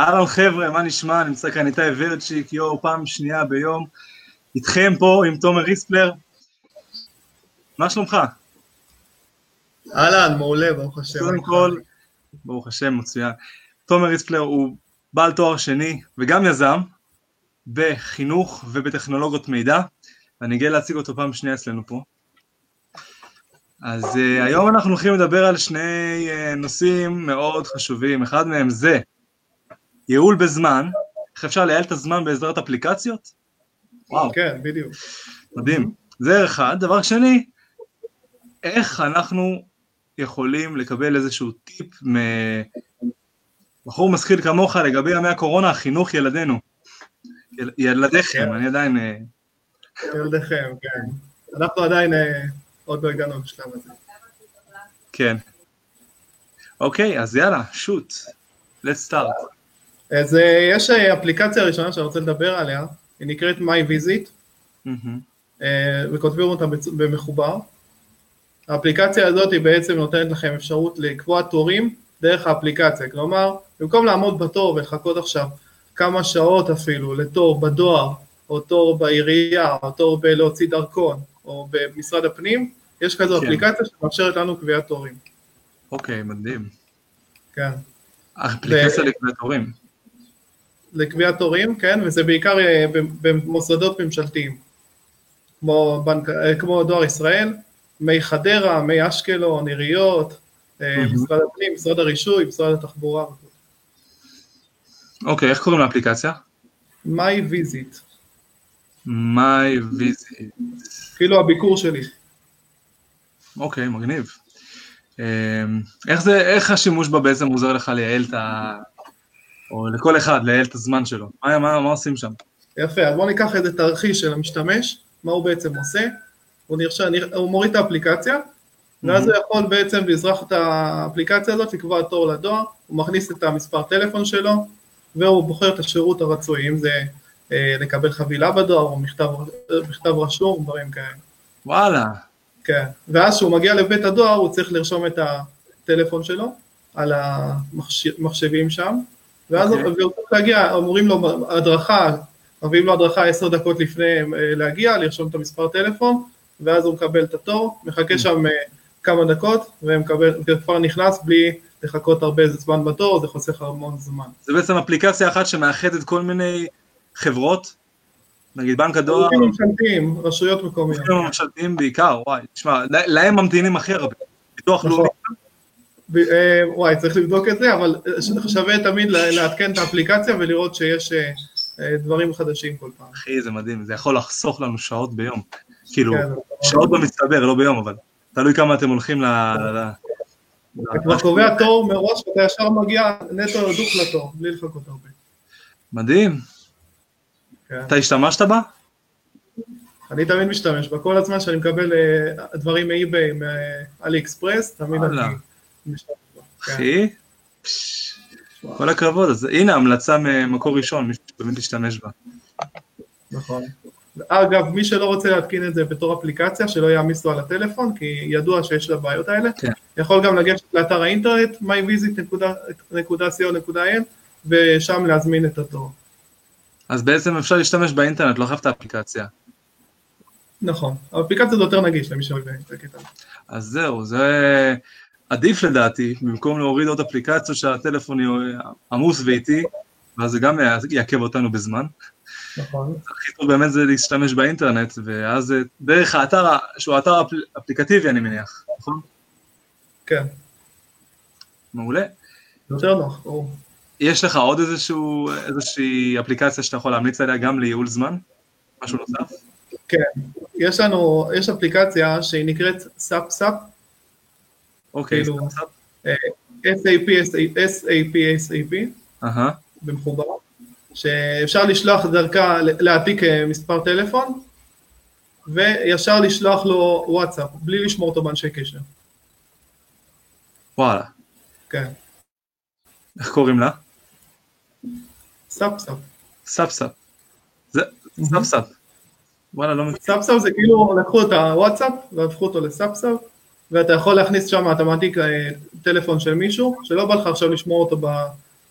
אהלן חבר'ה, מה נשמע? נמצא כאן איתי ורצ'יק, יואו, פעם שנייה ביום, איתכם פה עם תומר ריספלר. מה שלומך? אהלן, מעולה, ברוך השם. קודם כל, ברוך השם, מצוין. תומר ריספלר הוא בעל תואר שני וגם יזם בחינוך ובטכנולוגיות מידע, ואני גאה להציג אותו פעם שנייה אצלנו פה. אז uh, היום אנחנו הולכים לדבר על שני uh, נושאים מאוד חשובים, אחד מהם זה ייעול בזמן, איך אפשר לייעל את הזמן בעזרת אפליקציות? וואו. כן, בדיוק. מדהים. זה אחד. דבר שני, איך אנחנו יכולים לקבל איזשהו טיפ מבחור משכיל כמוך לגבי ימי הקורונה, חינוך ילדינו. ילדיכם, כן. אני עדיין... אה, ילדיכם, כן. אנחנו עדיין אה, עוד לא הגענו לשלב הזה. כן. אוקיי, אז יאללה, שוט. let's start. אז אה, יש אפליקציה ראשונה שאני רוצה לדבר עליה, היא נקראת My Visit, mm-hmm. וכותבים אותה במחובר. האפליקציה הזאת היא בעצם נותנת לכם אפשרות לקבוע תורים דרך האפליקציה, כלומר, במקום לעמוד בתור ולחכות עכשיו כמה שעות אפילו לתור בדואר, או תור בעירייה, או תור בלהוציא דרכון, או במשרד הפנים, יש כזו כן. אפליקציה שמאפשרת לנו קביעת תורים. אוקיי, מדהים. כן. אפליקציה ו... לקביעת תורים. לקביעת תורים, כן, וזה בעיקר אה, במוסדות ממשלתיים, כמו, בנק, אה, כמו דואר ישראל, מי חדרה, מי אשקלון, עיריות, אה, משרד הפנים, משרד הרישוי, משרד התחבורה. אוקיי, איך קוראים לאפליקציה? My Visit. My Visit. כאילו הביקור שלי. אוקיי, מגניב. איך זה, איך השימוש בה בעצם עוזר לך לייעל את ה... או לכל אחד לייעל את הזמן שלו. מה, מה, מה עושים שם? יפה, אז בואו ניקח איזה תרחיש של המשתמש, מה הוא בעצם עושה, הוא, נרשם, הוא מוריד את האפליקציה, ואז הוא יכול בעצם בעזרת האפליקציה הזאת לקבוע תור לדואר, הוא מכניס את המספר טלפון שלו, והוא בוחר את השירות הרצוי, אם זה אה, לקבל חבילה בדואר, או מכתב, מכתב רשום, דברים כאלה. וואלה. כן, ואז כשהוא מגיע לבית הדואר, הוא צריך לרשום את הטלפון שלו על המחשבים שם, ואז okay. הוא צריך להגיע, אומרים לו הדרכה, מביאים לו הדרכה עשר דקות לפני אה, להגיע, לרשום את המספר טלפון, ואז הוא מקבל את התור, מחכה שם אה, כמה דקות, וכבר נכנס בלי לחכות הרבה זמן בתור, זה חוסך המון זמן. זה בעצם אפליקציה אחת שמאחדת כל מיני חברות, נגיד בנק הדואר. גופים ממשלתיים, רשויות מקומיות. גופים ממשלתיים בעיקר, וואי, תשמע, להם ממתינים הכי הרבה. ביטוח נכון. לאומי. אה, וואי, צריך לבדוק את זה, אבל שווה תמיד לעדכן את האפליקציה ולראות שיש אה, דברים חדשים כל פעם. אחי, זה מדהים, זה יכול לחסוך לנו שעות ביום. כאילו, כן, שעות במצטבר, לא ביום, אבל תלוי כמה אתם הולכים ל... אתה כבר קובע תור מראש, ואתה ישר מגיע נטו דוך לתור, בלי לחכות הרבה. מדהים. כן. אתה השתמשת בה? אני תמיד משתמש בה, כל הזמן שאני מקבל אה, דברים מאי-ביי, מאלי אקספרס, תמיד אני. אחי, כל הכבוד, אז הנה המלצה ממקור ראשון, מי שבאמת ישתמש בה. נכון. אגב, מי שלא רוצה להתקין את זה בתור אפליקציה, שלא יעמיס לו על הטלפון, כי ידוע שיש לה בעיות האלה, כן. יכול גם לגשת לאתר האינטרנט, myvisit.co.il, ושם להזמין את התור. אז בעצם אפשר להשתמש באינטרנט, לא חייב את האפליקציה. נכון, האפליקציה זה יותר נגיש למי שאוהב את אז זהו, זה עדיף לדעתי, במקום להוריד עוד אפליקציות שהטלפון עמוס ואיטי, ואז זה גם יעכב אותנו בזמן. נכון. הכי טוב באמת זה להשתמש באינטרנט, ואז דרך האתר, שהוא אתר אפליקטיבי אני מניח, נכון? כן. מעולה. יותר נוח, ברור. יש לך עוד איזשהו, איזושהי אפליקציה שאתה יכול להמליץ עליה גם לייעול זמן? משהו נוסף? כן, יש לנו, יש אפליקציה שהיא נקראת סאפ סאפ. אוקיי. SAP, SAP, SAP, במחובר. שאפשר לשלוח דרכה, להעתיק אה, מספר טלפון, וישר לשלוח לו וואטסאפ, בלי לשמור אותו באנשי קשר. וואלה. כן. איך קוראים לה? סאפ סאפ. סאפ סאפ. זה סאפ סאפ. וואלה, לא מכיר. סאפ סאפ זה כאילו לקחו את הוואטסאפ והפכו אותו לסאפ סאפ, ואתה יכול להכניס שם, אתה מעתיק אה, טלפון של מישהו, שלא בא לך עכשיו לשמור אותו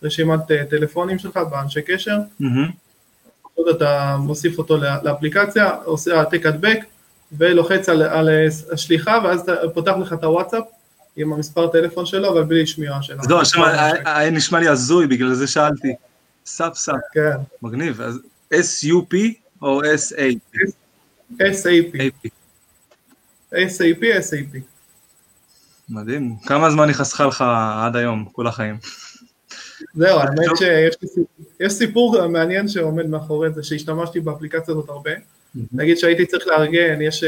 רשימת טלפונים שלך באנשי קשר, Mm-hmm. אתה מוסיף אותו לאפליקציה, עושה העתק הדבק, ולוחץ על, על השליחה, ואז אתה פותח לך את הוואטסאפ עם המספר טלפון שלו, אבל בלי שמירה שלו. אז לא, היה נשמע לי הזוי, בגלל זה שאלתי. סאפ סאפ. כן. מגניב. אז SUP או SAP? SAP. SAP, SAP. מדהים. כמה זמן היא חסכה לך עד היום, כל החיים? זהו, האמת שיש סיפור מעניין שעומד מאחורי זה, שהשתמשתי באפליקציה הזאת הרבה. נגיד שהייתי צריך לארגן, יש,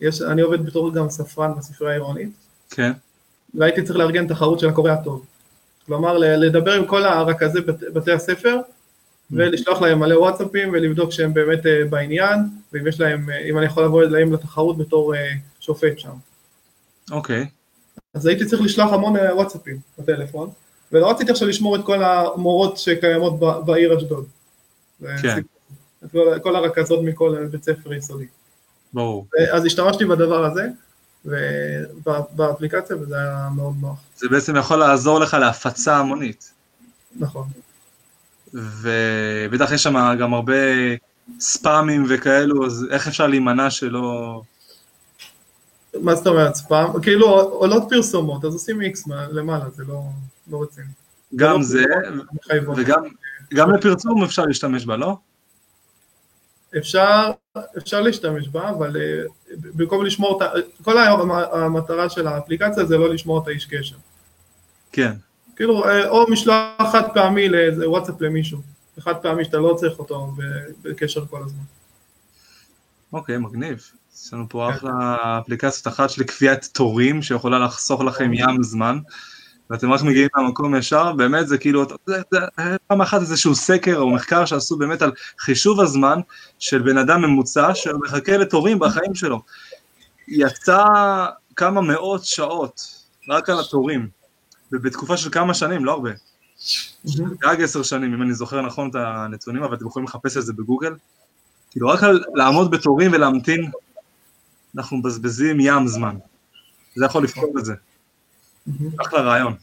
יש, אני עובד בתור גם ספרן בספרייה העירונית. כן. והייתי צריך לארגן תחרות של הקורא הטוב. כלומר, לדבר עם כל הרכזי בתי הספר, ולשלוח להם מלא וואטסאפים ולבדוק שהם באמת אה, בעניין, ואם יש להם, אה, אם אני יכול לבוא אליהם לתחרות בתור אה, שופט שם. אוקיי. אז הייתי צריך לשלוח המון וואטסאפים בטלפון, ולא רציתי עכשיו לשמור את כל המורות שקיימות בעיר אשדוד. כן. את כל, כל הרכזות מכל בית ספר יסודי. ברור. אז השתמשתי בדבר הזה, באפליקציה, וזה היה מאוד נוח. זה בעצם יכול לעזור לך להפצה המונית. נכון. ובטח יש שם גם הרבה ספאמים וכאלו, אז איך אפשר להימנע שלא... מה זאת אומרת ספאם? כאילו עולות פרסומות, אז עושים איקס למעלה, זה לא, לא רציני. גם זה, וגם גם לפרסום אפשר להשתמש בה, לא? אפשר, אפשר להשתמש בה, אבל אה, במקום לשמור, כל המטרה של האפליקציה זה לא לשמור את האיש קשר. כן. כאילו, אה, או משלוח חד פעמי לאיזה וואטסאפ למישהו, חד פעמי שאתה לא צריך אותו בקשר כל הזמן. אוקיי, מגניב. יש לנו פה. אחלה אפליקציות אחת של קביעת תורים שיכולה לחסוך לכם ים זמן. ואתם רק מגיעים מהמקום ישר, באמת זה כאילו, זה, זה, פעם אחת איזשהו סקר או מחקר שעשו באמת על חישוב הזמן של בן אדם ממוצע שמחכה לתורים בחיים שלו. יצא כמה מאות שעות רק על התורים, ובתקופה של כמה שנים, לא הרבה. גג עשר שנים, אם אני זוכר נכון את הנתונים, אבל אתם יכולים לחפש את זה בגוגל. כאילו רק על לעמוד בתורים ולהמתין, אנחנו מבזבזים ים זמן. זה יכול לפתור את זה. אחלה רעיון.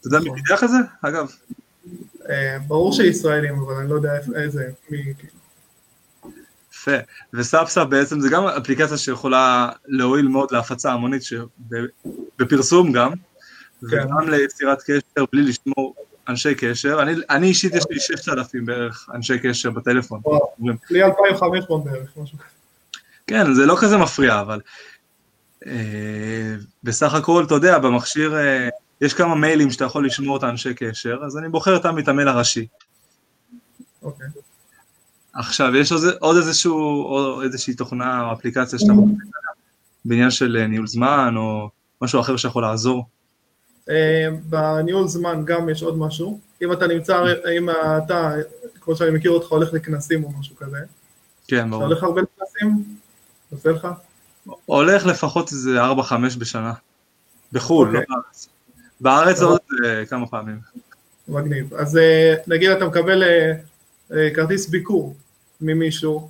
אתה יודע מי נכון. פיתח את זה, אגב? אה, ברור שישראלים, אבל אני לא יודע איזה, מי... יפה, וסאפסאפ בעצם זה גם אפליקציה שיכולה להועיל מאוד להפצה המונית, בפרסום גם, כן. וגם ליצירת קשר בלי לשמור אנשי קשר. אני, אני אישית יש לי 6,000 בערך אנשי קשר בטלפון. לי 2,500 בערך, משהו כזה. כן, זה לא כזה מפריע, אבל אה, בסך הכל, אתה יודע, במכשיר אה, יש כמה מיילים שאתה יכול לשמור את האנשי קשר, אז אני בוחר תמיד את המייל הראשי. אוקיי. עכשיו, יש עוד איזשהו, או איזושהי תוכנה או אפליקציה שאתה יכול בעניין של אה, ניהול זמן, או משהו אחר שיכול לעזור? בניהול זמן גם יש עוד משהו. אם אתה נמצא, אם אתה, כמו שאני מכיר אותך, הולך לכנסים או משהו כזה. כן, ברור. אתה הולך הרבה לכנסים? עושה לך? הולך לפחות איזה 4-5 בשנה. בחו"ל, לא אוקיי. בארץ. בארץ עוד אה, כמה פעמים. מגניב. אז אה, נגיד אתה מקבל אה, כרטיס ביקור ממישהו,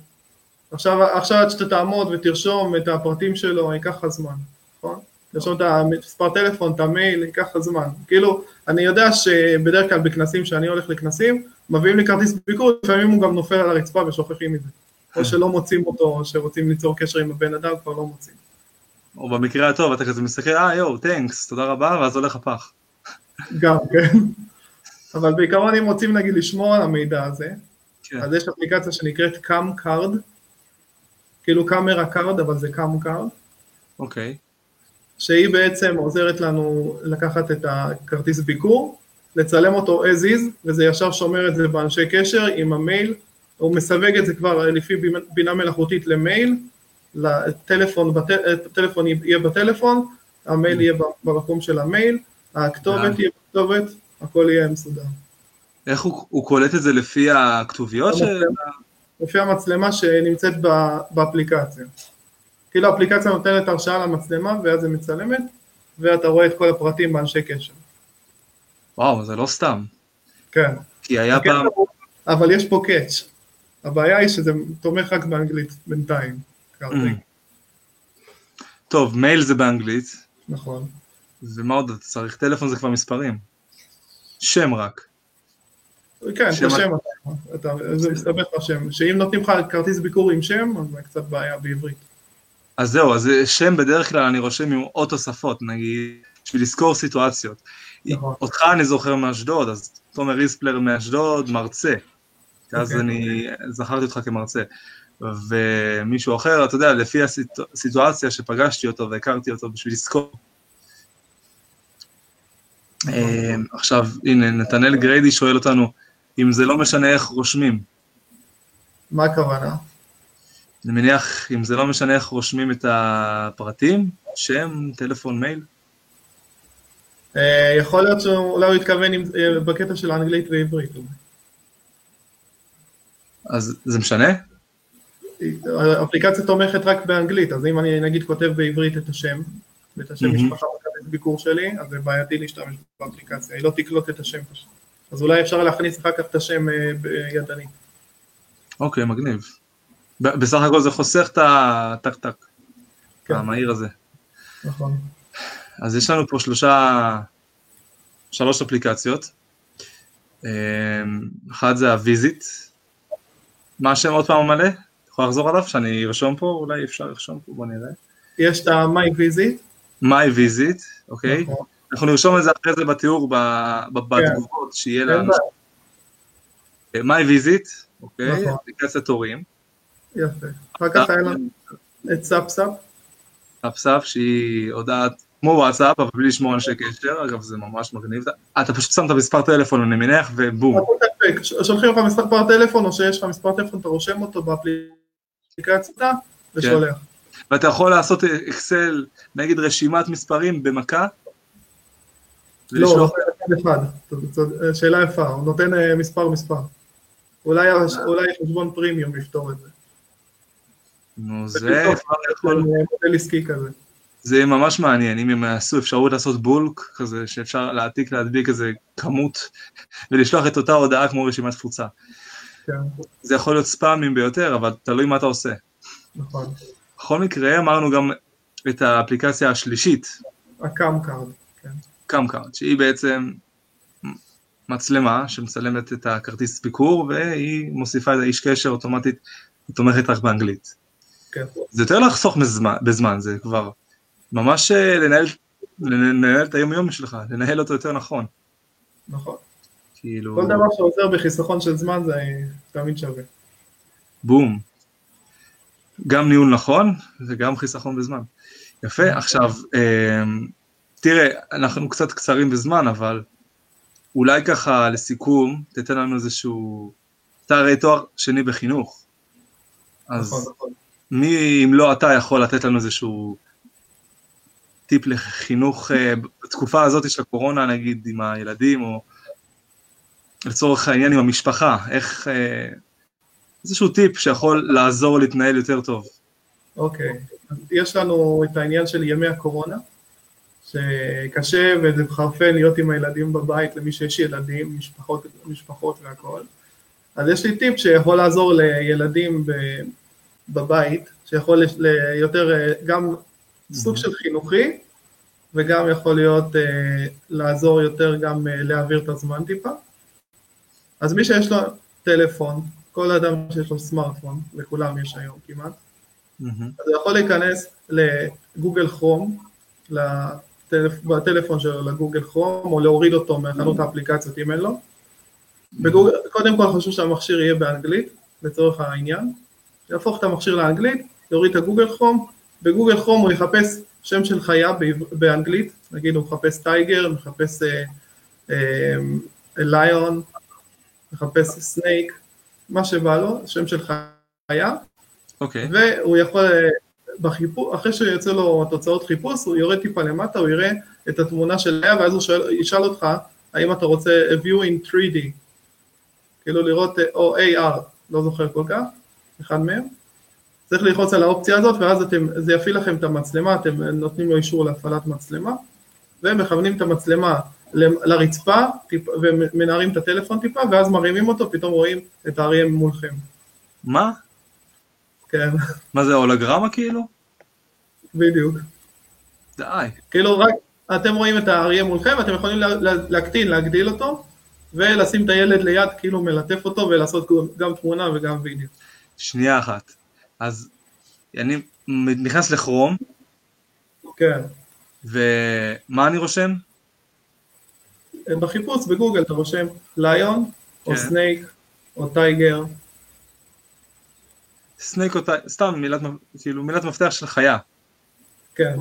עכשיו, עכשיו עד שאתה תעמוד ותרשום את הפרטים שלו, ייקח לך זמן, נכון? תרשום את המספר טלפון, את המייל, ייקח לך זמן. כאילו, אני יודע שבדרך כלל בכנסים, שאני הולך לכנסים, מביאים לי כרטיס ביקור, לפעמים הוא גם נופל על הרצפה ושוכחים את זה. או שלא מוצאים אותו, או שרוצים ליצור קשר עם הבן אדם, כבר לא מוצאים. או במקרה הטוב, אתה כזה מסתכל, אה יואו, טנקס, תודה רבה, ואז הולך הפח. גם, כן. אבל בעיקרון אם רוצים נגיד לשמור על המידע הזה, כן. אז יש אפליקציה שנקראת CamCard, כאילו camera card, אבל זה CamCard. אוקיי. שהיא בעצם עוזרת לנו לקחת את הכרטיס ביקור, לצלם אותו as is, וזה ישר שומר את זה באנשי קשר עם המייל, הוא מסווג את זה כבר לפי בינה מלאכותית למייל, לטלפון, הטלפון יהיה בטלפון, המייל יהיה במקום של המייל, הכתובת יהיה בכתובת, הכל יהיה מסודר. איך הוא, הוא קולט את זה לפי הכתוביות? ש... לפי המצלמה שנמצאת באפליקציה. כאילו האפליקציה נותנת הרשאה למצלמה ואז היא מצלמת, ואתה רואה את כל הפרטים באנשי קשר. וואו, זה לא סתם. כן. כי היה פעם... אבל יש פה קאץ'. הבעיה היא שזה תומך רק באנגלית בינתיים. Mm. טוב, מייל זה באנגלית. נכון. ומה עוד אתה צריך? טלפון זה כבר מספרים. שם רק. כן, שם- השם, אתה- אתה- זה מסתבך בשם, שאם נותנים לך כרטיס ביקור עם שם, אז זה קצת בעיה בעברית. אז זהו, אז שם בדרך כלל אני רושם עם עוד תוספות, נגיד, בשביל לזכור סיטואציות. נכון. אותך אני זוכר מאשדוד, אז תומר ריספלר מאשדוד, מרצה. אז אוקיי. אני זכרתי אותך כמרצה. ומישהו אחר, אתה יודע, לפי הסיטואציה שפגשתי אותו והכרתי אותו בשביל לזכור. אה, עכשיו, הנה, נתנאל גריידי שואל אותנו, אם זה לא משנה איך רושמים. מה הכוונה? אני מניח, אם זה לא משנה איך רושמים את הפרטים, שם, טלפון, מייל. אה, יכול להיות שאולי הוא התכוון אה, בקטע של האנגלית ועברית. אז זה משנה? האפליקציה תומכת רק באנגלית, אז אם אני נגיד כותב בעברית את השם, ואת השם מהמם. משפחה בכרטיס ביקור שלי, אז זה בעייתי להשתמש באפליקציה, היא לא תקלוט את השם פשוט. אז אולי אפשר להכניס אחר כך את השם אה, בידני. אוקיי, מגניב. ב- בסך הכל זה חוסך את הטק-טק, כן. המהיר הזה. נכון. אז יש לנו פה שלושה, שלוש אפליקציות. אמ, אחד זה ה-Visit. מה השם עוד פעם המלא? אתה יכול לחזור עליו? שאני ארשום פה? אולי אפשר לרשום פה, בוא נראה. יש את ה-My Visit, My Visit, אוקיי? נכון. אנחנו נרשום את זה אחרי זה בתיאור, ב- בתגובות, שיהיה לנו. בעיה. My Visit, אוקיי? נכון. אפליקציית תורים. יפה. אחר כך היה לנו את סאפ-סאפ, סאפ-סאפ שהיא הודעת כמו וואטסאפ אבל בלי לשמור אנשי קשר, אגב זה ממש מגניב, אתה פשוט שם את המספר טלפון אני מניח ובום, שולחים לך מספר טלפון, או שיש לך מספר טלפון, אתה רושם אותו באפליקציה, ושולח. ואתה יכול לעשות אקסל, נגיד רשימת מספרים במכה, לא, נותן אחד, זאת שאלה יפה, הוא נותן אה, מספר מספר. אולי הש- אולי חשבון פרימיום יפתור את זה. נו זה כבר יכול, אה, מודל עסקי כזה. זה יהיה ממש מעניין אם הם יעשו אפשרות לעשות bulk כזה שאפשר להעתיק להדביק איזה כמות ולשלוח את אותה הודעה כמו רשימת תפוצה. כן, זה יכול להיות ספאמים ביותר אבל תלוי מה אתה עושה. נכון. בכל מקרה אמרנו גם את האפליקציה השלישית, ה CamCard, כן. CamCard, שהיא בעצם מצלמה שמצלמת את הכרטיס ביקור והיא מוסיפה את האיש קשר אוטומטית, היא תומכת רק באנגלית. כן. זה יותר לחסוך בזמן, בזמן זה כבר ממש אה, לנהל, לנהל את היום יום שלך, לנהל אותו יותר נכון. נכון. כאילו, כל דבר שעוזר בחיסכון של זמן זה תמיד שווה. בום. גם ניהול נכון וגם חיסכון בזמן. יפה, עכשיו, אה, תראה, אנחנו קצת קצרים בזמן, אבל אולי ככה לסיכום, תתן לנו איזשהו, אתה הרי תואר שני בחינוך, אז נכון, נכון. מי אם לא אתה יכול לתת לנו איזשהו טיפ לחינוך אה, בתקופה הזאת של הקורונה, נגיד עם הילדים, או לצורך העניין עם המשפחה, איך, אה, איזשהו טיפ שיכול לעזור להתנהל יותר טוב. אוקיי. אז יש לנו את העניין של ימי הקורונה, שקשה וזה מחרפן להיות עם הילדים בבית, למי שיש ילדים, משפחות, משפחות והכול. אז יש לי טיפ שיכול לעזור לילדים בבית, שיכול יותר אה, גם סוג של חינוכי, וגם יכול להיות אה, לעזור יותר גם אה, להעביר את הזמן טיפה. אז מי שיש לו טלפון, כל אדם שיש לו סמארטפון, לכולם יש היום כמעט, מהמם. אז הוא יכול להיכנס לגוגל כרום, לטלפ... בטלפון שלו לגוגל כרום, או להוריד אותו מחנות האפליקציות אם אין לו. בגוגל, קודם כל חשוב שהמכשיר יהיה באנגלית, לצורך העניין. יהפוך את המכשיר לאנגלית, יוריד את הגוגל כרום, בגוגל כרום הוא יחפש שם של חיה באנגלית, נגיד הוא מחפש tiger, מחפש lion, מחפש snake, מה שבא לו, שם של חיה, אוקיי, והוא יכול, אה, בחיפוש, אחרי שיוצא לו תוצאות חיפוש, הוא יורד טיפה למטה, הוא יראה את התמונה של לאה, ואז הוא שואל, ישאל אותך, האם אתה רוצה a view in 3D, כאילו לראות, אה, או AR, לא זוכר כל כך, אחד מהם. צריך ללחוץ על האופציה הזאת, ואז אתם, זה יפעיל לכם את המצלמה, אתם נותנים לו אישור להפעלת מצלמה, ומכוונים את המצלמה ל- לרצפה, טיפ, ומנערים את הטלפון טיפה, ואז מרימים אותו, פתאום רואים את האריה מולכם. מה? כן, מה זה הולוגרמה כאילו? בדיוק. די. כאילו רק אתם רואים את האריה מולכם, אתם יכולים לה, לה, להקטין, להגדיל אותו, ולשים את הילד ליד, כאילו מלטף אותו, ולעשות גם תמונה וגם וידאו. שנייה אחת. אז אני נכנס לכרום. כן. ומה אני רושם? בחיפוש בגוגל אתה רושם lion, כן. או snake, או tiger. snake או tiger, סתם מילת, כאילו מילת מפתח של חיה. כן.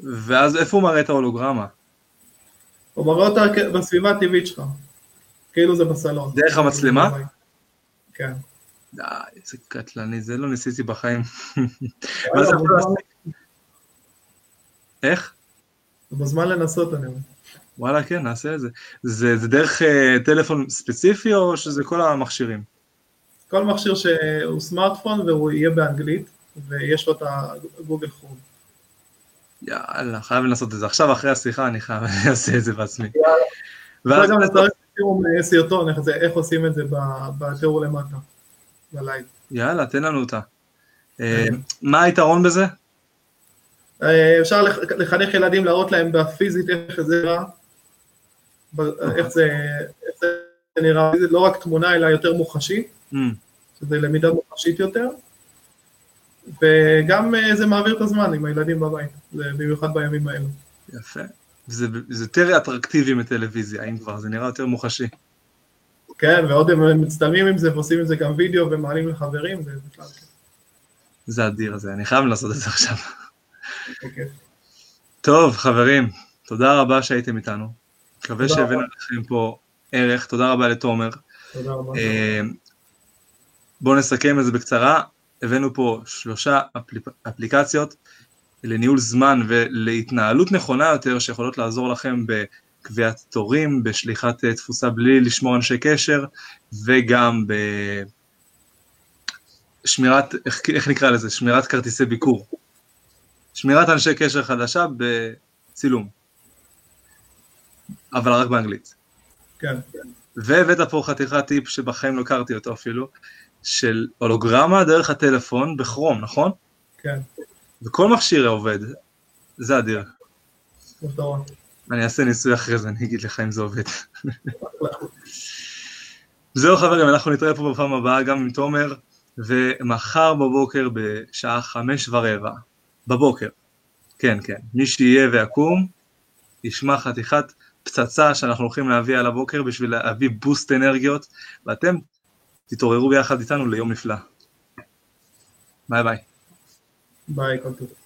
ואז איפה הוא מראה את ההולוגרמה? הוא מראה אותה בסביבה הטבעית שלך. כאילו זה בסלון. דרך המצלמה? כן. די, איזה קטלני, זה לא ניסיתי בחיים. איך? זה הזמן לנסות אני אומר. וואלה כן, נעשה את זה. זה, זה דרך אה, טלפון ספציפי או שזה כל המכשירים? כל מכשיר שהוא סמארטפון והוא יהיה באנגלית ויש לו את הגוגל חום. יאללה, חייב לנסות את זה. עכשיו אחרי השיחה אני חייב לעשות את זה בעצמי. יאללה. ואז גם נצטרך סרטון איך, איך עושים את זה בתיאור למטה, בלייב. יאללה, תן לנו אותה. אה, מה היתרון בזה? אה, אפשר לחנך ילדים, להראות להם בפיזית איך זה נראה, איך זה, איך זה נראה, זה לא רק תמונה אלא יותר מוחשי, mm. שזה למידה מוחשית יותר, וגם אה, זה מעביר את הזמן עם הילדים בבית, במיוחד בימים האלו. יפה. זה, זה יותר אטרקטיבי מטלוויזיה, אם כבר, זה נראה יותר מוחשי. כן, ועוד הם מצטלמים עם זה ועושים עם זה גם וידאו ומעלים לחברים, זה בכלל כן. זה אדיר זה, אני חייב לעשות את זה עכשיו. טוב, חברים, תודה רבה שהייתם איתנו. מקווה שהבאנו לכם פה ערך, תודה רבה לתומר. תודה רבה. אה, בואו נסכם את זה בקצרה, הבאנו פה שלושה אפליק... אפליקציות לניהול זמן ולהתנהלות נכונה יותר שיכולות לעזור לכם בקביעת תורים, בשליחת אה, תפוסה בלי לשמור אנשי קשר וגם בשמירת, איך, איך נקרא לזה? שמירת כרטיסי ביקור. שמירת אנשי קשר חדשה בצילום, אבל רק באנגלית. כן. והבאת פה חתיכת טיפ שבחיים לא הכרתי אותו אפילו, של הולוגרמה דרך הטלפון בכרום, נכון? כן. וכל מכשיר עובד, זה אדיר. נכון. אני אעשה ניסוי אחרי זה, אני אגיד לך אם זה עובד. זהו חברים, אנחנו נתראה פה בפעם הבאה גם עם תומר, ומחר בבוקר בשעה חמש ורבע, בבוקר, כן כן, מי שיהיה ויקום, ישמע חתיכת פצצה שאנחנו הולכים להביא על הבוקר בשביל להביא בוסט אנרגיות, ואתם תתעוררו ביחד איתנו ליום נפלא. ביי ביי. Bye, Contu.